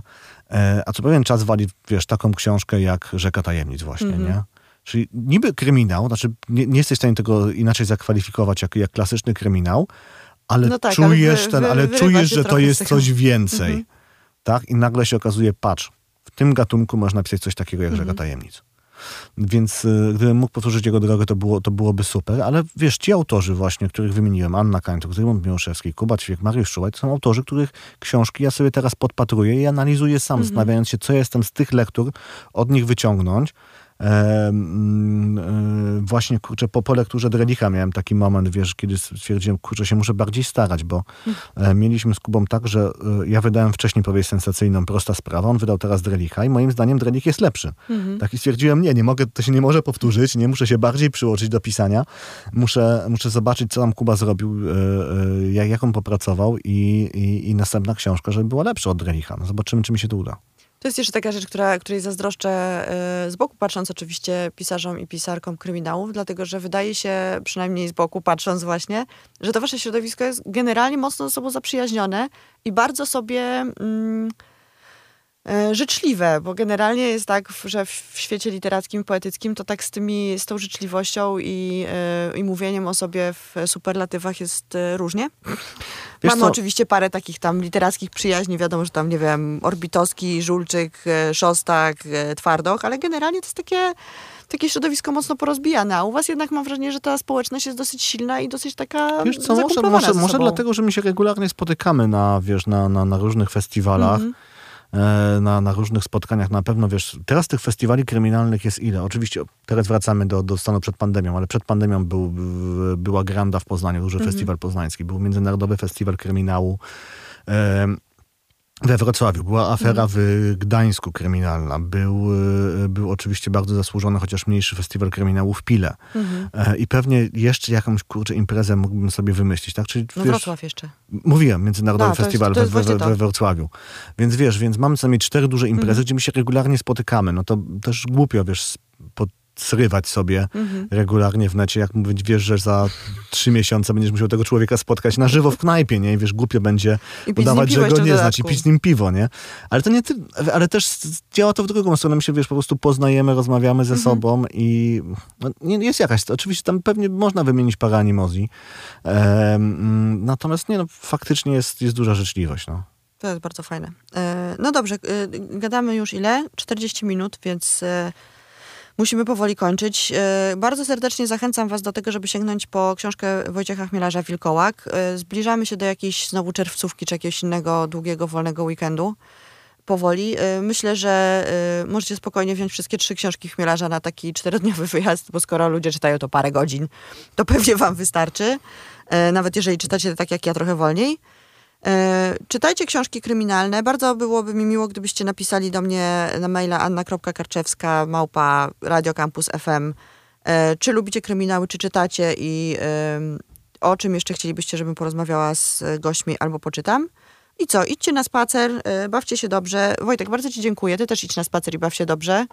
e, a co pewien czas wali, wiesz, taką książkę jak Rzeka Tajemnic właśnie, Mhm. nie? Czyli niby kryminał, znaczy nie, nie jesteś w stanie tego inaczej zakwalifikować jak, jak klasyczny kryminał, ale No tak, ale czujesz wy- ten, ale czujesz, że to jest coś więcej. Mhm. Tak? I nagle się okazuje, patrz, w tym gatunku można napisać coś takiego jak Mhm. Rzeka Tajemnic. Więc y, gdybym mógł powtórzyć jego drogę, to, było, to byłoby super, ale wiesz, ci autorzy właśnie, których wymieniłem, Anna Kańtuk, Zygmunt Miłoszewski, Kuba Ćwiek, Mariusz Szułaj, to są autorzy, których książki ja sobie teraz podpatruję i analizuję sam, Mhm. zastanawiając się, co ja jestem z tych lektur od nich wyciągnąć, e, mm, e, właśnie, kurczę, po, po lekturze Drelicha miałem taki moment, wiesz, kiedy stwierdziłem, kurczę, się muszę bardziej starać, bo e, mieliśmy z Kubą tak, że e, ja wydałem wcześniej powieść sensacyjną, prosta sprawa, on wydał teraz Drelicha i moim zdaniem Drelich jest lepszy. Tak i stwierdziłem, nie, nie mogę, to się nie może powtórzyć, nie muszę się bardziej przyłożyć do pisania, muszę, muszę zobaczyć, co tam Kuba zrobił, jak, jak on popracował i, i, i następna książka, żeby była lepsza od Drelicha. No zobaczymy, czy mi się to uda. To jest jeszcze taka rzecz, która, której zazdroszczę e, z boku patrząc oczywiście pisarzom i pisarkom kryminałów, dlatego że wydaje się, przynajmniej z boku patrząc właśnie, że to wasze środowisko jest generalnie mocno ze sobą zaprzyjaźnione i bardzo sobie mm, życzliwe, bo generalnie jest tak, że w świecie literackim, poetyckim to tak z tymi, z tą życzliwością i, e, i mówieniem o sobie w superlatywach jest e, różnie. Wiesz Mamy co? oczywiście parę takich tam literackich przyjaźni, wiadomo, że tam, nie wiem, Orbitowski, Żulczyk, e, Szostak, e, Twardoch, ale generalnie to jest takie, takie środowisko mocno porozbijane, a u was jednak mam wrażenie, że ta społeczność jest dosyć silna i dosyć taka Wiesz co, może, może, może dlatego, że my się regularnie spotykamy na, wiesz, na, na, na różnych festiwalach, Mhm. e, na, na różnych spotkaniach. Na pewno, wiesz, teraz tych festiwali kryminalnych jest ile? Oczywiście teraz wracamy do, do stanu przed pandemią, ale przed pandemią był, była Granda w Poznaniu, duży Mhm. festiwal poznański, był Międzynarodowy Festiwal Kryminału. We Wrocławiu była afera Mhm. w Gdańsku kryminalna. Był, e, był oczywiście bardzo zasłużony, chociaż mniejszy festiwal kryminału w Pile. Mhm. E, I pewnie jeszcze jakąś kurczę imprezę mógłbym sobie wymyślić, tak? Czyli No wiesz, Wrocław jeszcze. Mówiłem, Międzynarodowy jest- Festiwal jest we, we, we Wrocławiu. Więc wiesz, więc mamy co najmniej cztery duże imprezy, Mhm. gdzie my się regularnie spotykamy. No to też głupio, wiesz, podsrywać sobie Mhm. regularnie w necie, jak mówić, wiesz, że za trzy miesiące będziesz musiał tego człowieka spotkać na żywo w knajpie, nie? I wiesz, głupio będzie udawać, że go nie znać i pić z nim piwo, nie? Ale to nie ty, ale też działa to w drugą stronę. My się, wiesz, po prostu poznajemy, rozmawiamy ze Mhm. sobą i no, nie, jest jakaś, oczywiście tam pewnie można wymienić parę animozji, natomiast nie, no, faktycznie jest, jest duża życzliwość, no. To jest bardzo fajne. E, No dobrze, e, gadamy już ile? 40 minut, więc e, musimy powoli kończyć. E, Bardzo serdecznie zachęcam was do tego, żeby sięgnąć po książkę Wojciecha Chmielarza Wilkołak. E, Zbliżamy się do jakiejś znowu czerwcówki, czy jakiegoś innego długiego, wolnego weekendu. Powoli. E, Myślę, że możecie spokojnie wziąć wszystkie trzy książki Chmielarza na taki czterodniowy wyjazd, bo skoro ludzie czytają to parę godzin, to pewnie wam wystarczy. Nawet jeżeli czytacie tak jak ja, trochę wolniej. E, Czytajcie książki kryminalne. Bardzo byłoby mi miło, gdybyście napisali do mnie na maila anna.karczewska małpa radiocampus FM. E, Czy lubicie kryminały, czy czytacie i em, o czym jeszcze chcielibyście, żebym porozmawiała z gośćmi albo poczytam. I co, idźcie na spacer, e, bawcie się dobrze. Wojtek, bardzo ci dziękuję. Ty też idź na spacer i baw się dobrze.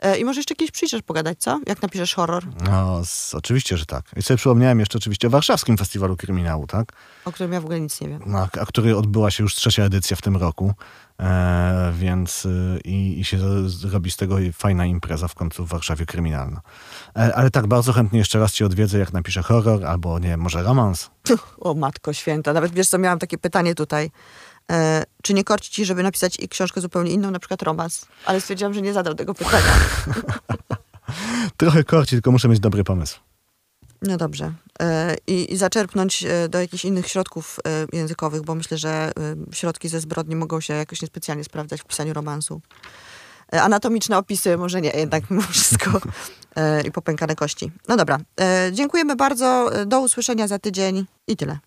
E, I może jeszcze kiedyś przyjdziesz pogadać, co? Jak napiszesz horror, no z, oczywiście, że tak. I sobie przypomniałem jeszcze oczywiście o Warszawskim Festiwalu Kryminału, tak? o którym ja w ogóle nic nie wiem. Na, a który odbyła się już trzecia edycja w tym roku, e, więc y, i, i się robi z tego fajna impreza w końcu w Warszawie kryminalna. E, ale tak, bardzo chętnie jeszcze raz cię odwiedzę, jak napiszę horror, albo nie, może romans. O matko święta, nawet wiesz co, miałam takie pytanie tutaj. E, czy nie korci ci, żeby napisać i książkę zupełnie inną, na przykład romans? Ale stwierdziłam, że nie zadał tego pytania. Trochę korci, tylko muszę mieć dobry pomysł. No dobrze. E, I, I zaczerpnąć e, do jakichś innych środków językowych, bo myślę, że środki ze zbrodni mogą się jakoś niespecjalnie sprawdzać w pisaniu romansu. Anatomiczne opisy, może nie, jednak mimo wszystko. I popękane kości. No dobra. Dziękujemy bardzo. Do usłyszenia za tydzień i tyle.